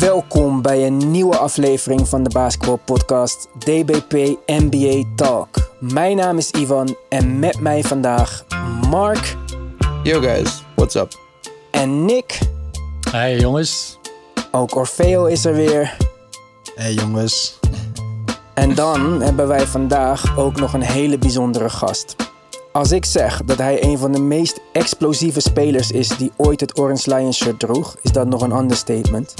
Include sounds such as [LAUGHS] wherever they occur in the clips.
Welkom bij een nieuwe aflevering van de basketbalpodcast DBP NBA Talk. Mijn naam is Ivan en met mij vandaag Mark Yo guys, what's up? en Nick. Hey jongens. Ook Orfeo is er weer. Hey jongens. En dan hebben wij vandaag ook nog een hele bijzondere gast. Als ik zeg dat hij een van de meest explosieve spelers is die ooit het Orange Lions shirt droeg, is dat nog een understatement.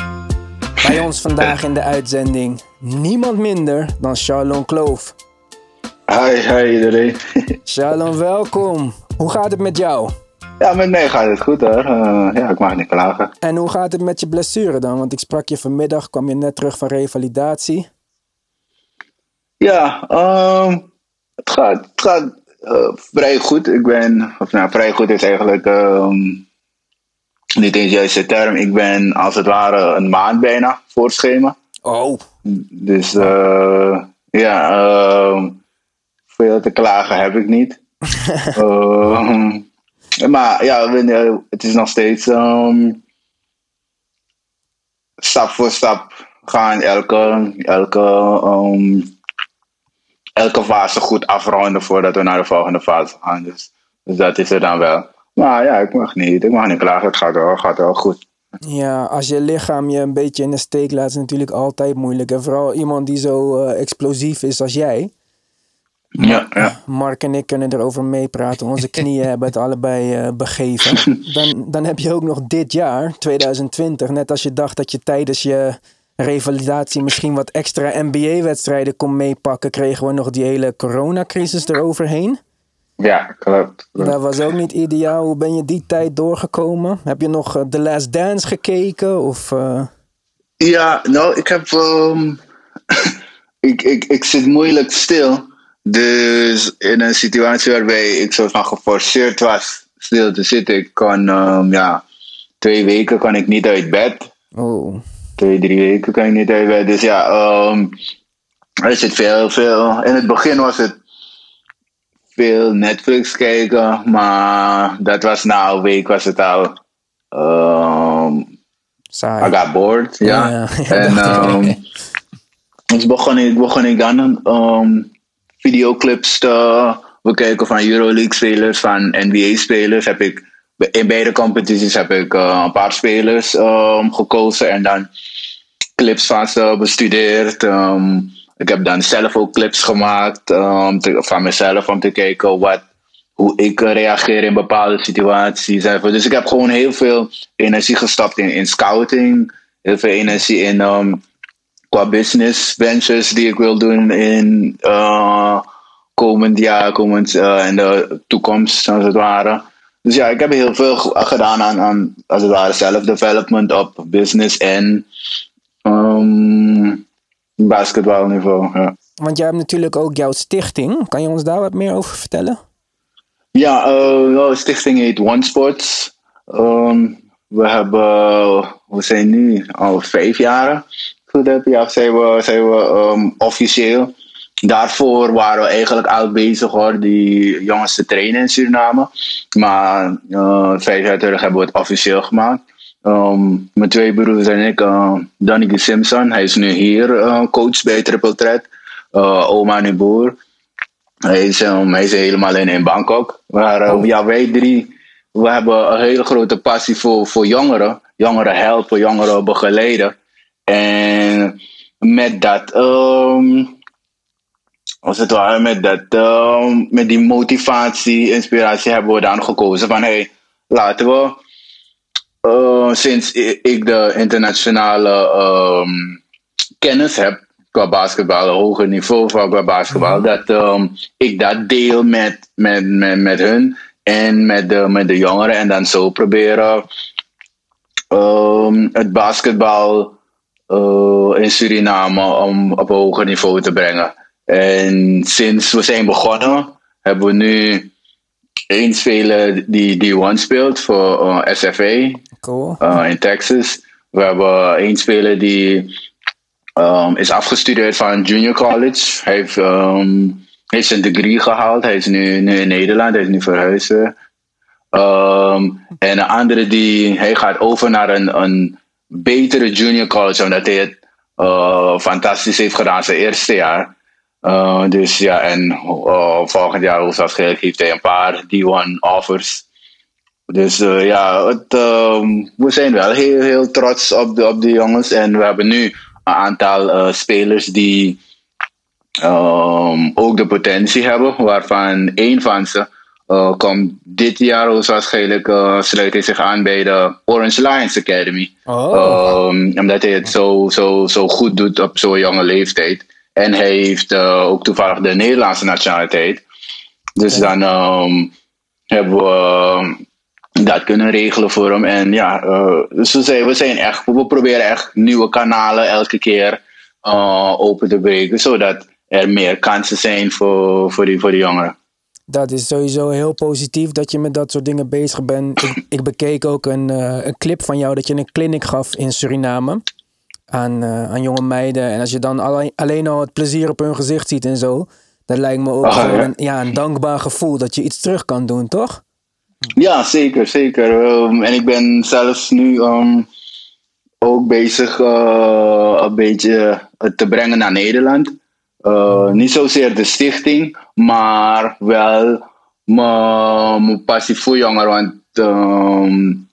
Bij ons vandaag in de uitzending niemand minder dan Charlon Kloof. Hi, hi iedereen. [LAUGHS] Charlon, welkom. Hoe gaat het met jou? ja, met mij gaat het goed hoor. Eh, ja, ik mag niet klagen. En hoe gaat het met je blessure dan? Want ik sprak je vanmiddag, kwam je net terug van revalidatie. Ja, ehm, het gaat, het gaat eh, vrij goed. Ik ben, of nou, vrij goed is eigenlijk ehm, niet eens juist de term. Ik ben als het ware een maand bijna voor het schema. Oh, Dus eh, ja, ehm, veel te klagen heb ik niet. [LAUGHS] Ehm, maar ja, het is nog steeds ehm, stap voor stap gaan elke, elke, elke fase goed afronden voordat we naar de volgende fase gaan. Dus, dus dat is er dan wel. Maar ja, ik mag niet, ik mag niet klagen. Het gaat wel, gaat wel goed. ja, als je lichaam je een beetje in de steek laat, is het natuurlijk altijd moeilijk. En vooral iemand die zo eh, explosief is als jij. Ja, ja. Mark en ik kunnen erover meepraten. Onze knieën [LAUGHS] hebben het allebei eh, begeven. Dan, dan heb je ook nog dit jaar, 2020, net als je dacht dat je tijdens je revalidatie misschien wat extra NBA-wedstrijden kon meepakken, kregen we nog die hele coronacrisis eroverheen. Ja klopt. klopt. Dat was ook niet ideaal. Hoe ben je die tijd doorgekomen? Heb je nog eh, The Last Dance gekeken? Of, eh, Ja, nou, ik heb. ehm, [LAUGHS] ik, ik, ik zit moeilijk stil. Dus in een situatie waarbij ik soort van geforceerd was stil te zitten, ik kon, ehm, ja, twee weken kan ik niet uit bed. Oh, Twee, drie weken kan ik niet uit bed. Dus ja, ehm, er zit veel, veel. In het begin was het veel Netflix kijken, maar dat was na een week was het al. ehm, saai. I got bored, ja. Ja, ja, en um, dus begon ik, begon ik dan um, videoclips te bekijken van Euroleague-spelers, van NBA-spelers. Heb ik in beide competities heb ik uh, een paar spelers um, gekozen en dan clips van ze bestudeerd. Um, ik heb dan zelf ook clips gemaakt um, van mezelf om te kijken wat, hoe ik eh, reageer in bepaalde situaties. Dus ik heb gewoon heel veel energie gestapt in, in scouting, heel veel energie in um, qua business ventures die ik wil doen in uh, komend jaar, komend uh, in de toekomst als het ware. Dus ja, ik heb heel veel ge- gedaan aan, aan als het ware self-development op business en um, basketbalniveau. Ja. Want jij hebt natuurlijk ook jouw stichting. Kan je ons daar wat meer over vertellen? Ja, eh, de stichting heet One Sports. Ehm, we hebben, we zijn nu al vijf jaar. Goed heb, ja, zijn we, zijn we ehm, officieel. Daarvoor waren we eigenlijk al bezig hoor, die jongens te trainen in Suriname. Maar eh, vijf jaar terug hebben we het officieel gemaakt. Ehm, mijn twee broers en ik, uh, Dannike Simpson, hij is nu hier eh, coach bij Triple Threat. Eh, Oma Nuboer. Hij is, um, hij is helemaal in, in Bangkok. Maar uh, ja, wij drie, we hebben een hele grote passie voor, voor jongeren. Jongeren helpen, jongeren begeleiden. En met dat, ehm, als het ware, met, dat, met die motivatie, inspiratie hebben we dan gekozen van hey, laten we, eh, sinds ik de internationale ehm, kennis heb qua basketbal, een hoger niveau van qua basketbal, dat ehm, ik dat deel met, met, met, met hun en met de, met de jongeren en dan zo proberen ehm, het basketbal eh, in Suriname om op een hoger niveau te brengen. En sinds we zijn begonnen, hebben we nu één speler die D1 speelt voor eh, SFA Uh, in Texas. We hebben één speler die um, is afgestudeerd van junior college. Hij heeft, um, heeft zijn degree gehaald. Hij is nu, nu in Nederland. Hij is nu verhuisd. Um, en een andere die hij gaat over naar een, een betere junior college, omdat hij het uh, fantastisch heeft gedaan zijn eerste jaar. Uh, dus ja, en volgend jaar hoogstwaarschijnlijk heeft hij een paar D1 offers. Dus ja, het, um, we zijn wel heel, heel trots op de, op de jongens. En we hebben nu een aantal spelers die um, ook de potentie hebben, waarvan één van ze uh, komt dit jaar waarschijnlijk sluit hij zich aan bij de Orange Lions Academy. Oh. Um, omdat hij het zo, zo, zo goed doet op zo'n jonge leeftijd. En hij heeft ook toevallig de Nederlandse nationaliteit. Dus dan um, hebben we dat kunnen regelen voor hem. En ja, dus we zijn, we zijn echt, we proberen echt nieuwe kanalen elke keer open te breken. Zodat er meer kansen zijn voor, voor, die, voor die jongeren. Dat is sowieso heel positief dat je met dat soort dingen bezig bent. Ik, ik bekeek ook een, uh, een clip van jou dat je een clinic gaf in Suriname aan, uh, aan jonge meiden. En als je dan alleen, alleen al het plezier op hun gezicht ziet en zo, dat lijkt me ook oh, ja. Een, ja, een dankbaar gevoel dat je iets terug kan doen, toch? Ja, zeker, zeker. Um, en ik ben zelfs nu um, ook bezig uh, een beetje te brengen naar Nederland. Uh, niet zozeer de stichting, maar wel mijn passie voor jongeren. Want um,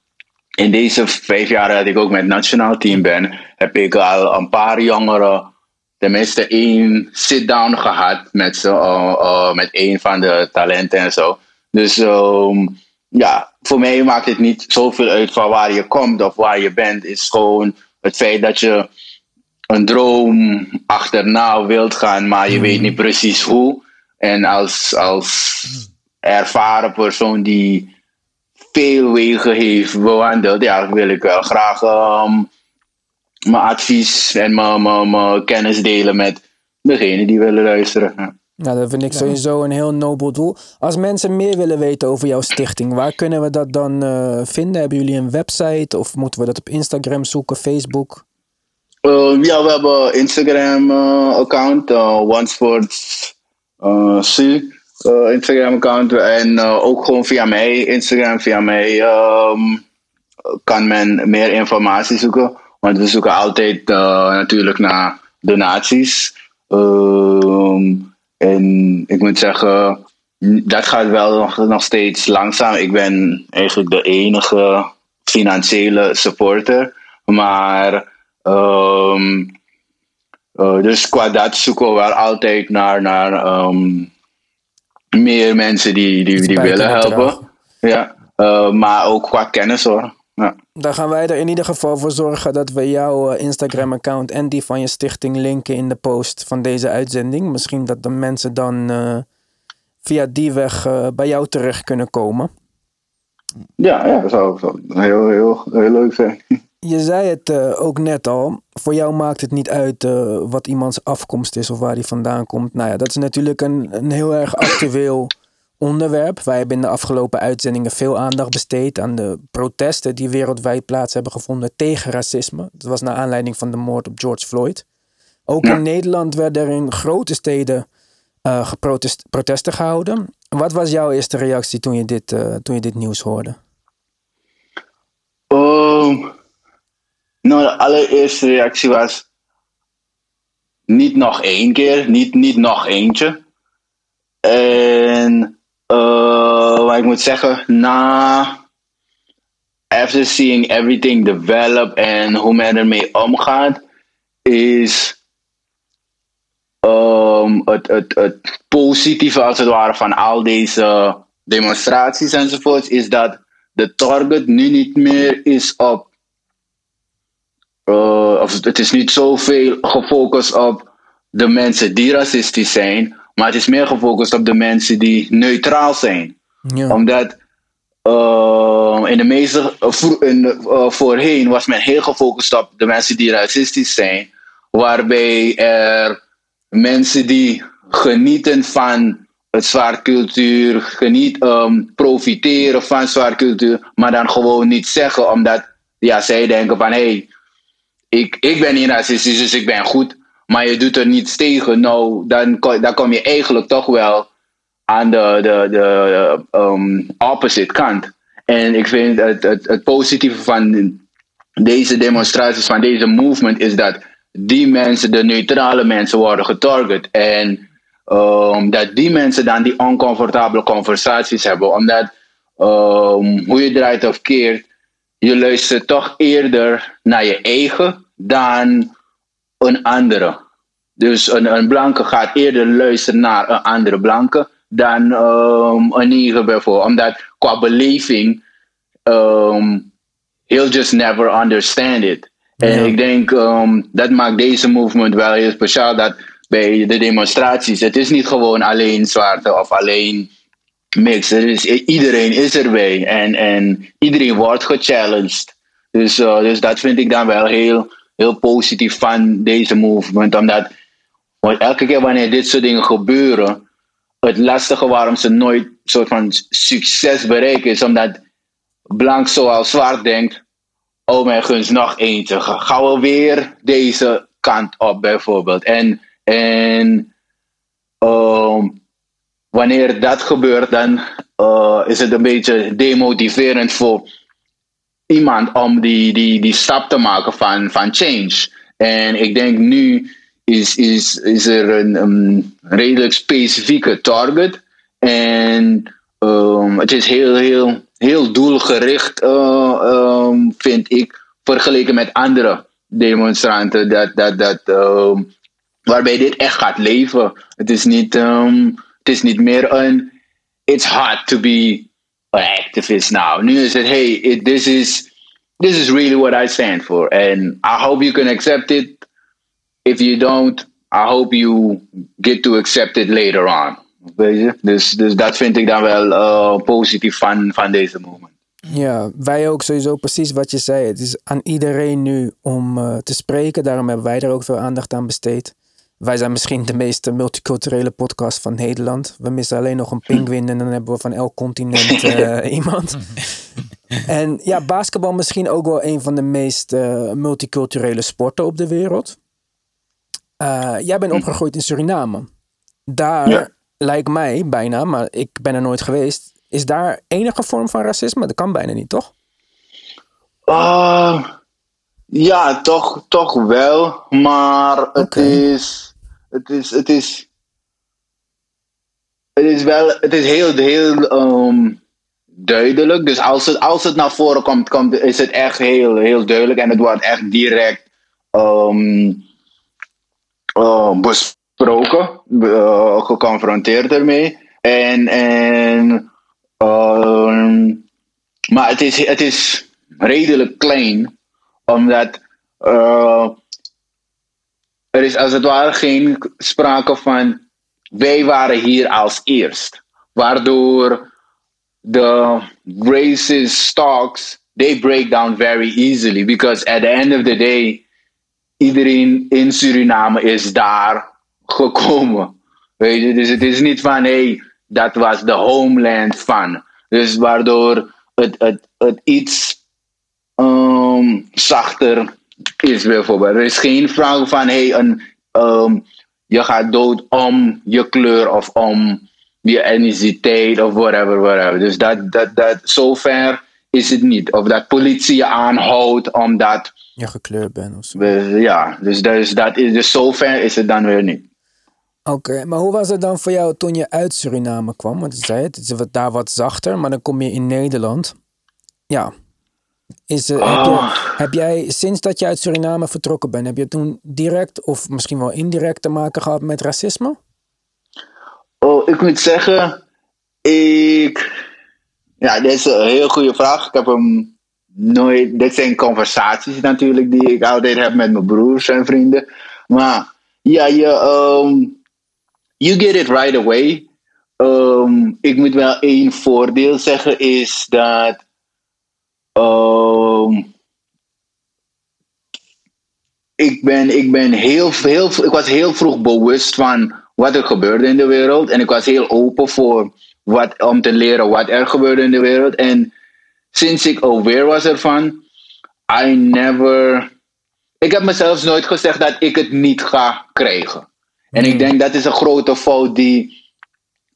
in deze vijf jaar dat ik ook met het nationaal team ben, heb ik al een paar jongeren, tenminste één sit-down gehad met, ze, uh, uh, met een van de talenten en zo. Dus um, ja, voor mij maakt het niet zoveel uit van waar je komt of waar je bent. Het is gewoon het feit dat je een droom achterna wilt gaan, maar je weet niet precies hoe. En als, als ervaren persoon die veel wegen heeft bewandeld, ja, wil ik wel graag um, mijn advies en mijn, mijn, mijn, kennis delen met degene die willen luisteren. Ja. Nou, dat vind ik sowieso een heel nobel doel. Als mensen meer willen weten over jouw stichting, waar kunnen we dat dan uh, vinden? Hebben jullie een website of moeten we dat op Instagram zoeken, Facebook? Uh, ja, we hebben Instagram uh, account, uh, OneSports C Instagram account en ook gewoon via mij, Instagram via mij um, kan men meer informatie zoeken. Want we zoeken altijd natuurlijk naar donaties. Um, en ik moet zeggen, dat gaat wel nog, nog steeds langzaam. Ik ben eigenlijk de enige financiële supporter. Maar Um, uh, dus qua dat zoeken we wel altijd naar, naar um, meer mensen die, die, die willen helpen. Ja, uh, maar ook qua kennis hoor. Ja. Dan gaan wij er in ieder geval voor zorgen dat we jouw eh, Instagram-account en die van je stichting linken in de post van deze uitzending. Misschien dat de mensen dan uh, via die weg uh, bij jou terecht kunnen komen. Ja, ja dat zou, zou heel, heel, heel leuk zijn. [LAUGHS] Je zei het uh, ook net al. Voor jou maakt het niet uit wat iemands afkomst is of waar hij vandaan komt. Nou ja, dat is natuurlijk een, een heel erg actueel onderwerp. Wij hebben in de afgelopen uitzendingen veel aandacht besteed aan de protesten die wereldwijd plaats hebben gevonden tegen racisme. Dat was naar aanleiding van de moord op George Floyd. Ook in Nederland werden er in grote steden uh, protesten gehouden. Wat was jouw eerste reactie toen je dit, toen je dit nieuws hoorde? Um nou, de allereerste reactie was niet nog één keer, niet, niet nog eentje. En uh, wat ik moet zeggen, na after seeing everything develop en hoe men ermee omgaat, is um, het, het, positieve als het ware van al deze demonstraties enzovoort, is dat de target nu niet meer is op uh, of het is niet zoveel gefocust op de mensen die racistisch zijn, maar het is meer gefocust op de mensen die neutraal zijn. Ja. Omdat uh, in de meeste, in de, uh, voorheen was men heel gefocust op de mensen die racistisch zijn, waarbij er mensen die genieten van het zwaar cultuur, geniet, um, profiteren van zwaar cultuur, maar dan gewoon niet zeggen, omdat ja, zij denken van hé, hey, ik, ik ben niet racistisch, dus ik ben goed. Maar je doet er niets tegen. Nou, dan, kom je eigenlijk toch wel aan de, de, de um, opposite kant. En ik vind het, het, positieve van deze demonstraties van deze movement is dat die mensen, de neutrale mensen, worden getarget. En um, dat die mensen dan die oncomfortabele conversaties hebben. Omdat, um, hoe je draait of keert, je luistert toch eerder naar je eigen dan een andere. Dus een, een blanke gaat eerder luisteren naar een andere blanke dan um, een neger bijvoorbeeld. Omdat qua beleving, um, he'll just never understand it. En ik denk um, dat maakt deze movement wel heel speciaal. Dat bij de demonstraties, het is niet gewoon alleen zwarte of alleen mix. is, iedereen is erbij en, en iedereen wordt gechallenged. Dus, uh, dus dat vind ik dan wel heel, heel positief van deze movement. Omdat elke keer wanneer dit soort dingen gebeuren, het lastige waarom ze nooit soort van succes bereiken, is omdat blank zoals zwart denkt, oh mijn gunst, nog eentje. Gaan we weer deze kant op bijvoorbeeld. En, en um, wanneer dat gebeurt, dan uh, is het een beetje demotiverend voor iemand om die, die, die stap te maken van, van change. En ik denk nu is, is, is er een, redelijk specifieke target. En um, het is heel, heel, heel doelgericht, uh, um, vind ik, vergeleken met andere demonstranten. Dat, dat, dat, um, waarbij dit echt gaat leven. Het is niet, het is niet meer een. It's hard to be activist now. Nu is het, hey, it, this is. This is really what I stand for, and I hope you can accept it if you don't, I hope you get to accept it later on. Dus, dus dat vind ik dan wel uh, positief van, van deze moment. Ja, wij ook sowieso precies wat je zei. Het is aan iedereen nu om uh, te spreken. Daarom hebben wij er ook veel aandacht aan besteed. Wij zijn misschien de meest multiculturele podcast van Nederland. We missen alleen nog een pinguïn en dan hebben we van elk continent uh, [LAUGHS] iemand. en ja, basketbal misschien ook wel een van de meest multiculturele sporten op de wereld. Uh, jij bent hm. opgegroeid in Suriname. Daar lijkt mij bijna, maar ik ben er nooit geweest. Is daar enige vorm van racisme? Dat kan bijna niet, toch? Uh, ja, toch, toch wel. Maar het is. Het is. Het is. Het is wel. Het is heel, heel um, duidelijk. Dus als het, als het naar voren komt, komt, is het echt heel, heel duidelijk. En het wordt echt direct. Um, uh, besproken, uh, geconfronteerd ermee. En, en uh, maar het is, het is redelijk klein, omdat uh, er is als het ware geen sprake van wij waren hier als eerst. Waardoor de racist stocks, they break down very easily. Because at the end of the day, iedereen in Suriname is daar gekomen. Dus het is niet van hé, hey, dat was de homeland van. Dus waardoor het, het, het iets um, zachter is bijvoorbeeld. Er is geen vraag van hey, een, um, je gaat dood om je kleur of om je etniciteit of whatever, whatever. Dus dat, dat, dat, zover is het niet. Of dat politie je aanhoudt omdat je gekleurd bent of zo. Ja, dus, dus, dat is, dus zover is het dan weer niet. Oké, maar hoe was het dan voor jou toen je uit Suriname kwam? Want je zei het, het is daar wat zachter, maar dan kom je in Nederland. Ja. Is, uh, heb, je, heb, jij sinds dat je uit Suriname vertrokken bent, heb je toen direct of misschien wel indirect te maken gehad met racisme? Oh, ik moet zeggen, ik. Ja, dit is een heel goede vraag. Ik heb hem nooit. Dit zijn conversaties natuurlijk die ik altijd heb met mijn broers en vrienden. Maar ja, je. Um, you get it right away. Um, ik moet wel één voordeel zeggen, is dat. Um, ik ben, ik ben heel, heel, ik was heel vroeg bewust van wat er gebeurde in de wereld. En ik was heel open voor wat, om te leren wat er gebeurde in de wereld. En sinds ik aware was ervan, I never. Ik heb mezelf nooit gezegd dat ik het niet ga krijgen. En ik hmm. denk dat is een grote fout die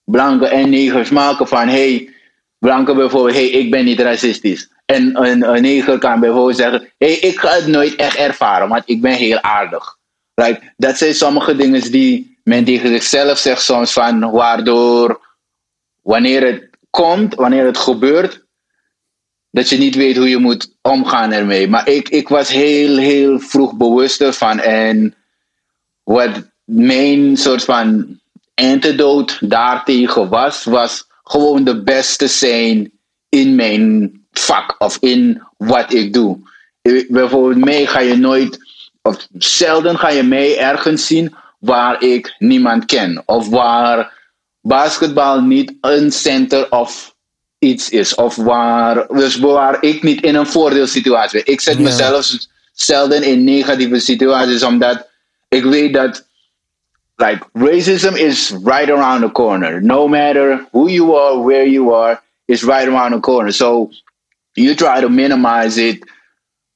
blanke en negers maken van hey, blanke bijvoorbeeld, hey, ik ben niet racistisch. En een, een neger kan bijvoorbeeld zeggen, hey, ik ga het nooit echt ervaren, want ik ben heel aardig. Dat zijn sommige dingen die men tegen zichzelf zegt soms van, waardoor wanneer het komt, wanneer het gebeurt, dat je niet weet hoe je moet omgaan ermee. Maar ik, ik was heel, heel vroeg bewust ervan. En wat mijn soort van antidote daartegen was, was gewoon de beste zijn in mijn vak of in wat ik doe. Bijvoorbeeld mij ga je nooit, of zelden ga je mij ergens zien waar ik niemand ken. Of waar basketbal niet een center of iets is. Of waar, dus waar ik niet in een voordeelsituatie ben. Ik zet mezelf zelden in negatieve situaties, omdat ik weet dat like racism is right around the corner. No matter who you are, where you are, it's right around the corner. So you try to minimize it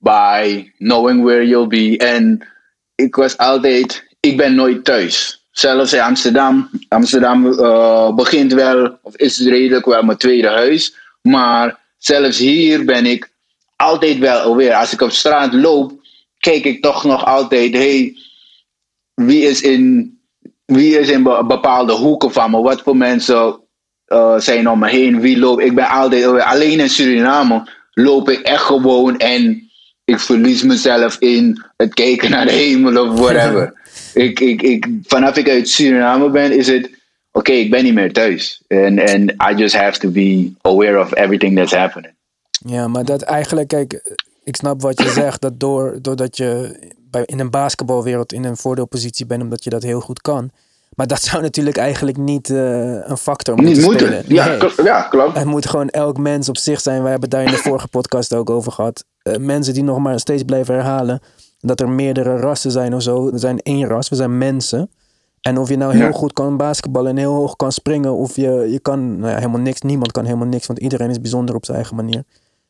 by knowing where you'll be. En ik was altijd, ik ben nooit thuis. Zelfs in Amsterdam. Amsterdam uh, begint wel, of is redelijk wel mijn tweede huis. Maar zelfs hier ben ik altijd wel alweer. Als ik op straat loop, kijk ik toch nog altijd, hey, wie is in, wie is in bepaalde hoeken van me? Wat voor mensen uh, zijn om me heen? Wie loopt? Ik ben altijd alweer. Alleen in Suriname loop ik echt gewoon en ik verlies mezelf in het kijken naar de hemel of whatever. [LAUGHS] ik, ik, ik, vanaf ik uit Suriname ben, is het oké, ik ben niet meer thuis. En and I just have to be aware of everything that's happening. Ja, maar dat eigenlijk, kijk, ik snap wat je [COUGHS] zegt, dat door, doordat je bij, in een basketbalwereld in een voordeelpositie bent, omdat je dat heel goed kan. Maar dat [LAUGHS] zou natuurlijk eigenlijk niet uh, een factor moeten niet moeten. Ja, nee. ja, klopt. Het moet gewoon elk mens op zich zijn. Wij hebben daar in de vorige [LAUGHS] podcast ook over gehad. Uh, mensen die nog maar steeds blijven herhalen dat er meerdere rassen zijn of zo. Er zijn één ras, we zijn mensen. En of je nou heel goed kan basketballen en heel hoog kan springen, of je, je kan nou ja, helemaal niks, niemand kan helemaal niks, want iedereen is bijzonder op zijn eigen manier.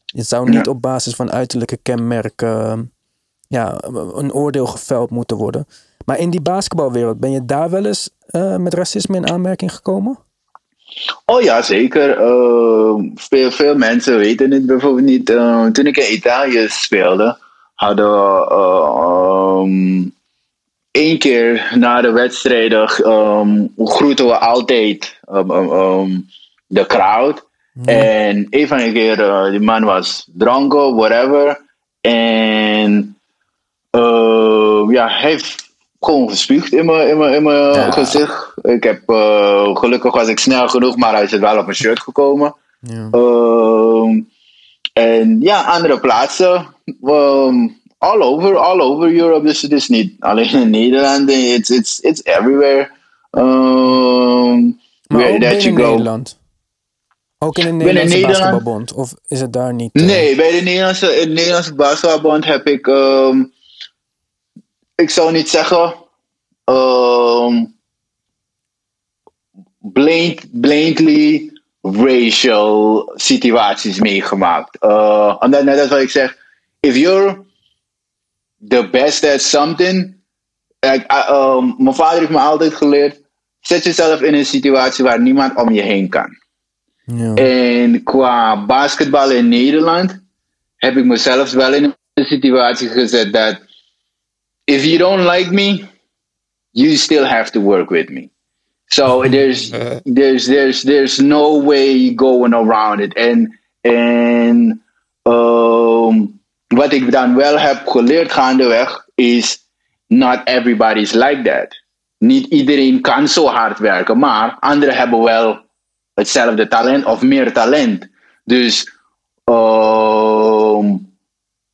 Het zou niet op basis van uiterlijke kenmerken ja, een oordeel geveld moeten worden. Maar in die basketbalwereld, ben je daar wel eens uh, met racisme in aanmerking gekomen? Oh ja, zeker. Uh, veel, veel mensen weten het bijvoorbeeld niet. Uh, toen ik in Italië speelde, hadden we um, één keer na de wedstrijden um, groeten we altijd um, de crowd. En een van de keer, uh, die man was dronken, whatever. En ja, hij heeft gewoon gespuugd in mijn, in mijn, in mijn ja. gezicht. Ik heb, uh, gelukkig was ik snel genoeg, maar hij is wel op een shirt gekomen. Ja. Um, en ja, andere plaatsen. Um, all over, all over Europe. Dus het is niet alleen in Nederland. It's, it's, it's everywhere. Um, maar ook that you go. Nederland? Ook in de Nederlandse Nederland, basketbalbond? Of is het daar niet? Uh... Nee, bij de Nederlandse, de Nederlandse basketbalbond heb ik... Um, ik zou niet zeggen... Um, blind, blindly racial situaties meegemaakt. Uh, omdat net als wat ik zeg, if you're the best at something, like, um, mijn vader heeft me altijd geleerd, zet jezelf in een situatie waar niemand om je heen kan. Ja. En qua basketbal in Nederland heb ik mezelf wel in een situatie gezet dat if you don't like me, you still have to work with me. So there's there's there's there's no way going around it. En en um, wat ik dan wel heb geleerd gaandeweg is not everybody's like that. Niet iedereen kan zo hard werken, maar anderen hebben wel hetzelfde talent of meer talent. Dus um,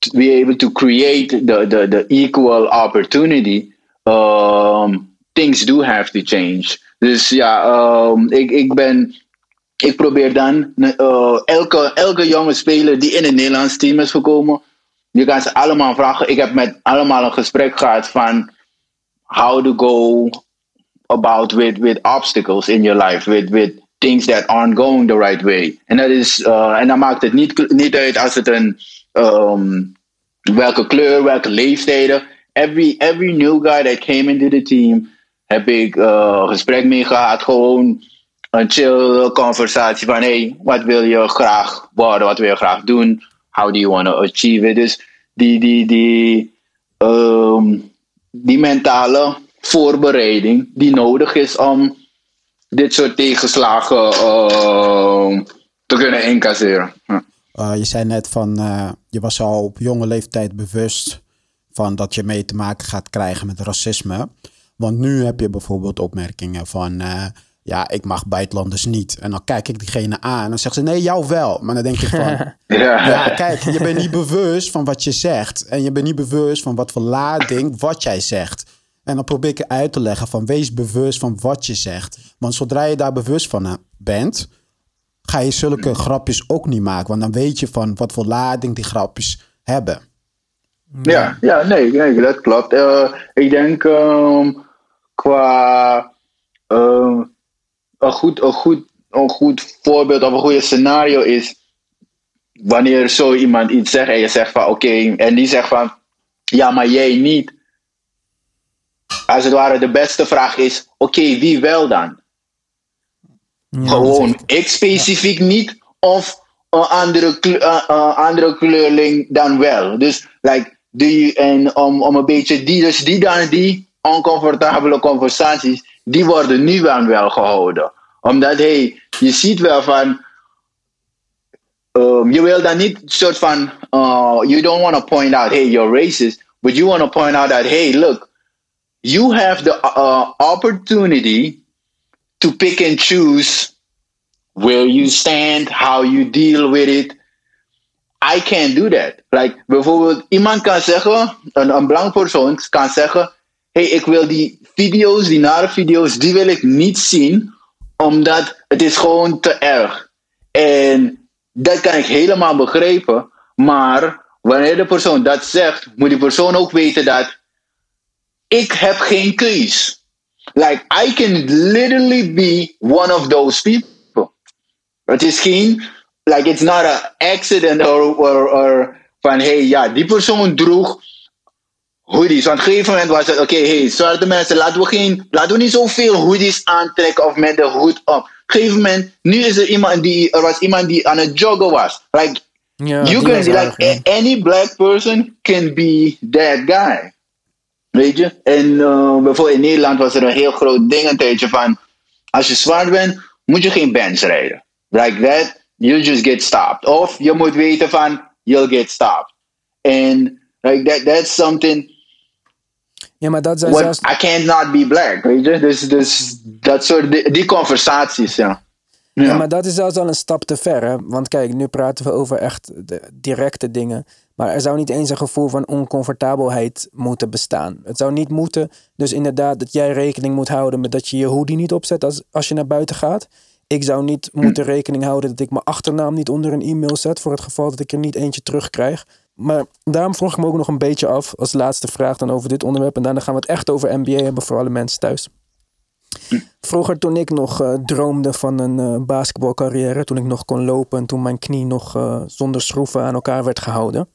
to be able to create the, the, the equal opportunity, um, things do have to change. Dus ja, um, ik, ik ben. Ik probeer dan uh, elke, elke jonge speler die in het Nederlands team is gekomen. Je kan ze allemaal vragen. Ik heb met allemaal een gesprek gehad van how to go about with, with obstacles in your life. With, with things that aren't going the right way. En dat is, uh, en dan maakt het niet, niet uit als het een um, welke kleur, welke leeftijden. Every, every new guy that came into the team heb ik uh, gesprek mee gehad. Gewoon een chill conversatie van hey, wat wil je graag worden, wat wil je graag doen, how do you want to achieve it. Dus die, die, die, ehm, die mentale voorbereiding die nodig is om dit soort tegenslagen ehm, te kunnen incasseren. Uh, je zei net van, uh, je was al op jonge leeftijd bewust van dat je mee te maken gaat krijgen met racisme. Want nu heb je bijvoorbeeld opmerkingen van, uh, ja, ik mag buitenlanders niet. En dan kijk ik diegene aan en dan zegt ze, nee, jou wel. Maar dan denk ik van, [LAUGHS] ja. ja. kijk, je bent niet bewust van wat je zegt. En je bent niet bewust van wat voor lading wat jij zegt. En dan probeer ik uit te leggen van, wees bewust van wat je zegt. Want zodra je daar bewust van bent, ga je zulke grapjes ook niet maken. Want dan weet je van wat voor lading die grapjes hebben. Ja, ja nee, nee dat klopt. Uh, ik denk um, qua uh, een, goed, een, goed, een goed voorbeeld of een goede scenario is wanneer zo iemand iets zegt en je zegt van oké, en die zegt van ja, maar jij niet. Als het ware de beste vraag is, oké, wie wel dan? Gewoon ik specifiek niet of een andere, uh, andere kleurling dan wel. Dus like, die, en om, om een beetje die, dus die dan die oncomfortabele conversaties, die worden nu dan wel gehouden. Omdat hey, je ziet wel van, um, je wil dan niet soort van, uh, you don't want to point out, hey, you're racist, but you want to point out that, hey, look, you have the uh, opportunity to pick and choose where you stand, how you deal with it. I can't do that. Like bijvoorbeeld, iemand kan zeggen, een, een persoon kan zeggen: hey, ik wil die video's, die nare video's, die wil ik niet zien, omdat het is gewoon te erg. En dat kan ik helemaal begrijpen. Maar wanneer de persoon dat zegt, moet die persoon ook weten dat ik heb geen keus. Like, I can literally be one of those people. Het is geen, like, it's not an accident or, or, or van, hey, ja, die persoon droeg hoodies. Want op een gegeven moment was het, oké, okay, hey, zwarte mensen, laten we, geen, laten we niet zoveel hoodies aantrekken of met de hoed op. Op een gegeven moment, nu is er iemand die, er was iemand die aan het joggen was. Like, ja, you can, like, any black person can be that guy. Weet je? En uh, bijvoorbeeld in Nederland was er een heel groot ding een tijdje van... Als je zwart bent, moet je geen bands rijden. Like that, you just get stopped. Of je moet weten van, you'll get stopped. En like that, that's something... Ja, maar dat zijn zelfs... I can't not be black, weet je? Dus, dus dat soort, die, die conversaties, ja. Ja. ja. maar dat is zelfs al een stap te ver. Hè? Want kijk, nu praten we over echt de directe dingen. Maar er zou niet eens een gevoel van oncomfortabelheid moeten bestaan. Het zou niet moeten, dus inderdaad, dat jij rekening moet houden met dat je je hoodie niet opzet als, als je naar buiten gaat. Ik zou niet moeten rekening houden dat ik mijn achternaam niet onder een e-mail zet. Voor het geval dat ik er niet eentje terugkrijg. Maar daarom vroeg ik me ook nog een beetje af als laatste vraag dan over dit onderwerp. En daarna gaan we het echt over NBA hebben voor alle mensen thuis. Vroeger toen ik nog uh, droomde van een uh, basketbalcarrière, toen ik nog kon lopen en toen mijn knie nog uh, zonder schroeven aan elkaar werd gehouden,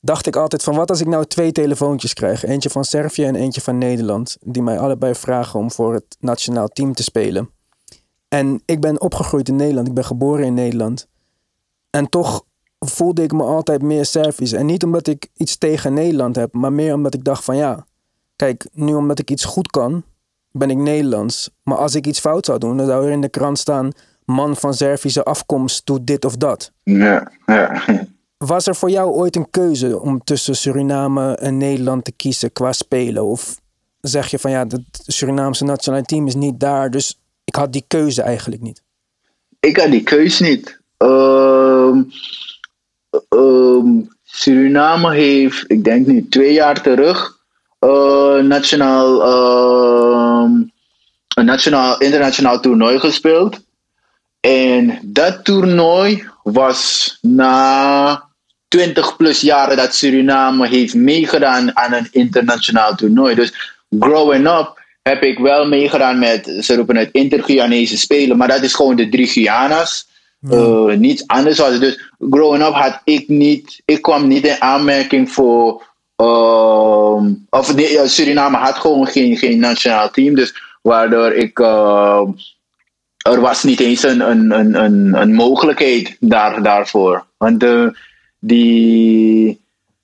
dacht ik altijd van wat als ik nou twee telefoontjes krijg. Eentje van Servië en eentje van Nederland. Die mij allebei vragen om voor het nationaal team te spelen. En ik ben opgegroeid in Nederland. Ik ben geboren in Nederland. En toch voelde ik me altijd meer Servisch. En niet omdat ik iets tegen Nederland heb. Maar meer omdat ik dacht van ja. Kijk, nu omdat ik iets goed kan. Ben ik Nederlands. Maar als ik iets fout zou doen. Dan zou er in de krant staan. Man van Servische afkomst doet dit of dat. Ja, ja. Was er voor jou ooit een keuze om tussen Suriname en Nederland te kiezen qua spelen? Of zeg je van ja, het Surinaamse nationale team is niet daar, dus ik had die keuze eigenlijk niet? Ik had die keuze niet. Um, um, Suriname heeft, ik denk nu twee jaar terug, uh, nationaal, uh, een nationaal, internationaal toernooi gespeeld. En dat toernooi was na 20 plus jaren dat Suriname heeft meegedaan aan een internationaal toernooi. Dus growing up heb ik wel meegedaan met, ze roepen het inter spelen, maar dat is gewoon de drie Guyana's. Uh, niets anders was Dus growing up had ik niet, ik kwam niet in aanmerking voor, uh, of Suriname had gewoon geen, geen nationaal team. Dus waardoor ik uh, er was niet eens een, een, een, een, een mogelijkheid daar, daarvoor. Want de, die,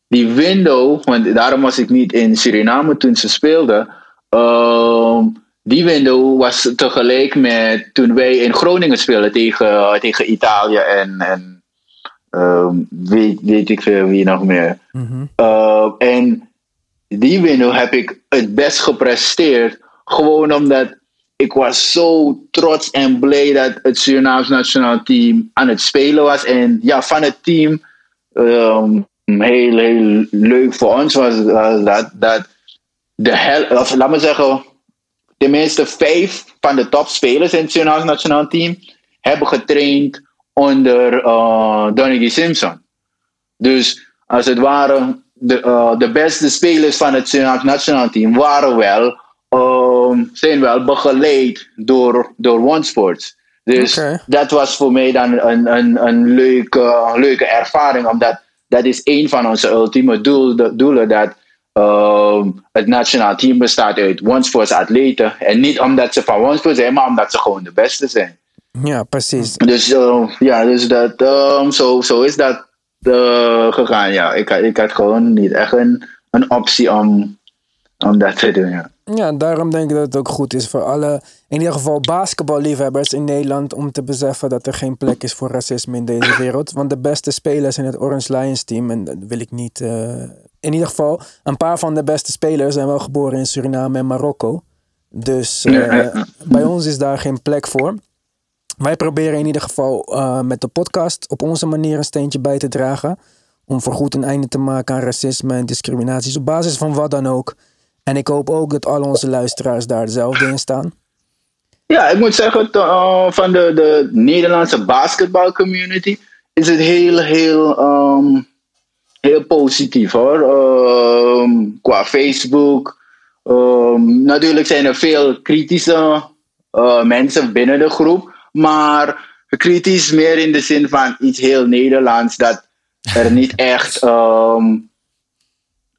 die window, want daarom was ik niet in Suriname toen ze speelden. Ehm, die window was tegelijk met toen wij in Groningen speelden tegen, tegen Italië en, en ehm, weet, weet ik veel wie nog meer. Uh, en die window heb ik het best gepresteerd. Gewoon omdat ik was zo trots en blij dat het Surinaams nationaal team aan het spelen was. En ja, van het team, um, heel, heel leuk voor ons was, dat, dat de hel, of laat me zeggen, tenminste vijf van de topspelers in het Surinaams nationaal team hebben getraind onder uh, Simpson. Dus als het ware, de, uh, de beste spelers van het Surinaams nationaal team waren wel um, zijn wel begeleid door, door OneSports. Dus dat was voor mij dan een, een, een leuke, leuke ervaring, omdat dat is een van onze ultieme doel, de- doelen, dat ehm, het nationaal team bestaat uit OneSports atleten. En niet omdat ze van OneSports zijn, maar omdat ze gewoon de beste zijn. Ja, precies. Dus eh, ja, dus dat, ehm, zo, zo is dat eh, gegaan. Ja, ik, had- ik had gewoon niet echt een, een optie om, om dat te doen. Ja. Ja, daarom denk ik dat het ook goed is voor alle, in ieder geval basketballiefhebbers in Nederland, om te beseffen dat er geen plek is voor racisme in deze wereld. Want de beste spelers in het Orange Lions team, en dat wil ik niet, eh, in ieder geval, een paar van de beste spelers zijn wel geboren in Suriname en Marokko. Dus eh, bij ons is daar geen plek voor. Wij proberen in ieder geval eh, met de podcast op onze manier een steentje bij te dragen. Om voorgoed een einde te maken aan racisme en discriminaties op basis van wat dan ook. En ik hoop ook dat al onze luisteraars daar hetzelfde in staan. Ja, ik moet zeggen, uh, van de, de Nederlandse basketbalcommunity is het heel, heel, ehm, heel positief hoor. Ehm, qua Facebook. Ehm, natuurlijk zijn er veel kritische eh, mensen binnen de groep, maar kritisch meer in de zin van iets heel Nederlands dat er niet echt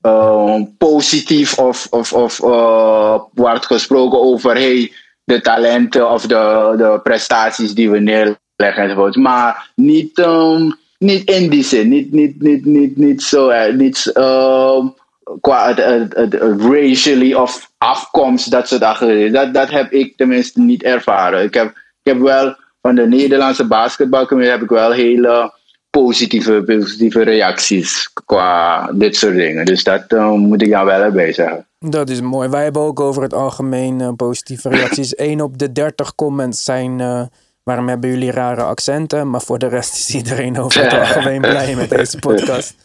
ehm, positief of, of, of eh, wordt gesproken over hey, de talenten of de, de prestaties die we neerleggen enzovoort. Maar niet, ehm, niet in die zin, niet, niet, niet, niet, niet zo, eh, niet ehm, qua racially of afkomst, dat soort dingen. Dat, dat heb ik tenminste niet ervaren. Ik heb, ik heb wel van de Nederlandse basketbalcommunity heb ik wel hele positieve, positieve reacties qua dit soort dingen. Dus dat eh, moet ik daar wel erbij zeggen. Dat is mooi. Wij hebben ook over het algemeen eh, positieve reacties. [LAUGHS] 1 op de 30 comments zijn. eh, waarom hebben jullie rare accenten? Maar voor de rest is iedereen over het algemeen blij met deze [LAUGHS] podcast.